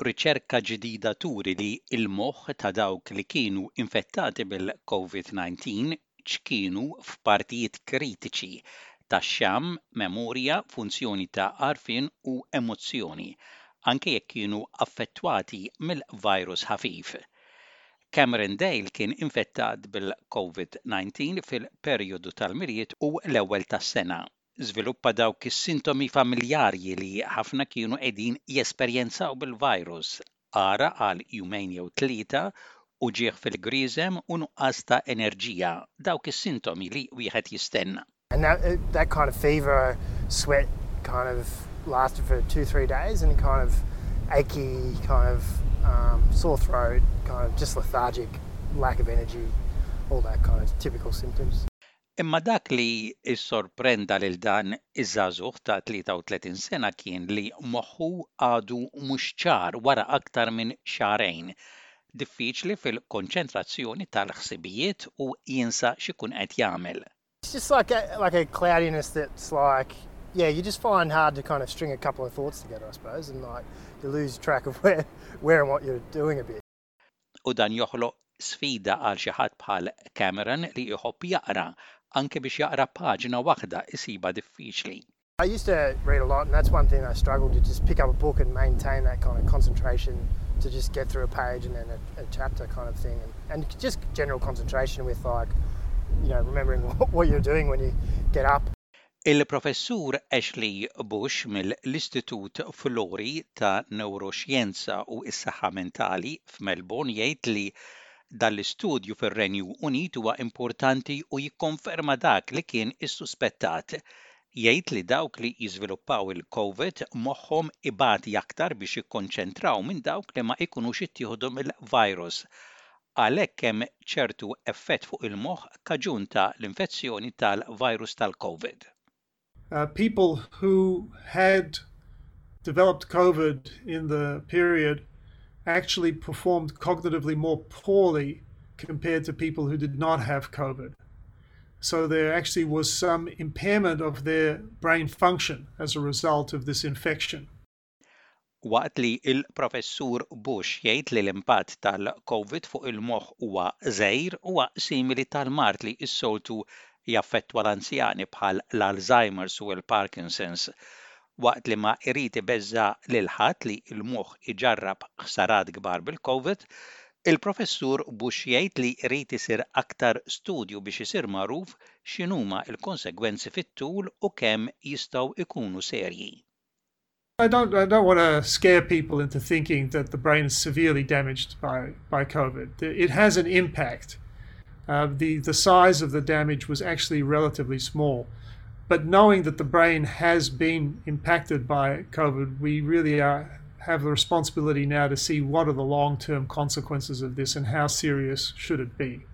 Riċerka ġdida turi li l-moħħ ta' dawk li kienu infettati bil-COVID-19 x'kienu f'partijiet kritiċi tax-xamm, memorja, funzjoni ta' għarfien u emozzjoni, anke jekk kienu affettwati mill-virus ħafif. Cameron Dale kien infettat bil-COVID-19 fil-perjodu tal-Milied u l-ewwel tas-sena. żviluppa dawk is-sintomi familjarji li ħafna kienu qegħdin jesperjenzaw bil-virus, għaraq għal jumejn jew tlieta, uġigħ fil-grieżem u nuqqas ta' enerġija, dawk is-sintomi li wieħed jistenna. And that that kind of fever or sweat kind of lasted for two three days and kind of achy kind of um, sore throat, kind of just lethargic, lack of energy, all that kind of typical symptoms. Imma dak li ssorprenda lil dan iż-żagħżugħ ta' 33 sena kien li moħħu għadu mhux ċar wara aktar minn xahrejn. Diffiċli fil-konċentrazzjoni tal-ħsibijiet u jinsa x'ikun qed jagħmel. It's just like like a cloudiness that's like yeah you just find hard to kind of string a couple of thoughts together I suppose and like you lose track of where where and what you're doing a bit. u dan joħloq sfida għal xi ħadd bħal Cameron li jħobb jaqra, anke biex jaqra paġna waħda jsibha diffiċli. I used to read a lot and that's one thing I struggled to just pick up a book and maintain that kind of concentration to just get through a page and then a, a chapter kind of thing and, and just general concentration with like you know remembering what, what you're doing when you get up. Il-Professur Ashley Bush mill-Istitut Florey ta' Newroxjenza u s-Saħħa Mentali f'Melbourne jgħid li Dan l-istudju fir-Renju Unit huwa importanti u jikkonferma dak li kien issuspettat. Jgħid li dawk li jiżviluppaw il-Covid moħħhom ibati aktar biex jikkonċentraw minn dawk li ma jkunux ittieħdu mill-virus. għalhekk hemm ċertu effett fuq il-moħħ kaġun ta' l-infezzjoni tal-virus tal-COVID. Uh, people who had developed COVID in the period actually performed cognitively more poorly compared to people who did not have COVID. So there actually was some impairment of their brain function as a result of this infection. Waqt li l-Professur Bush jgħid li l-impatt tal-Covid fuq il-moħħ huwa żgħir, huwa simili tal-mard li s-soltu jaffettwa l-anzjani bħal l-Alzheimer's u l-Parkinson's. Waqt li ma irid ibeżża' lil ħadd li l-moħħ iġarrab ħsarat kbar bil-Covid, il-Professur Bush jgħid li jrid isir aktar studju biex isir magħruf x'inhuma l-konsegwenzi fit-tul u kemm jistgħu jkunu serji. I don't, I don't want to scare people into thinking that the brain is severely damaged by, by COVID. It has an impact. Uh, the, the size of the damage was actually relatively small. But knowing that the brain has been impacted by COVID, we really are, uh, have the responsibility now to see what are the long term consequences of this and how serious should it be.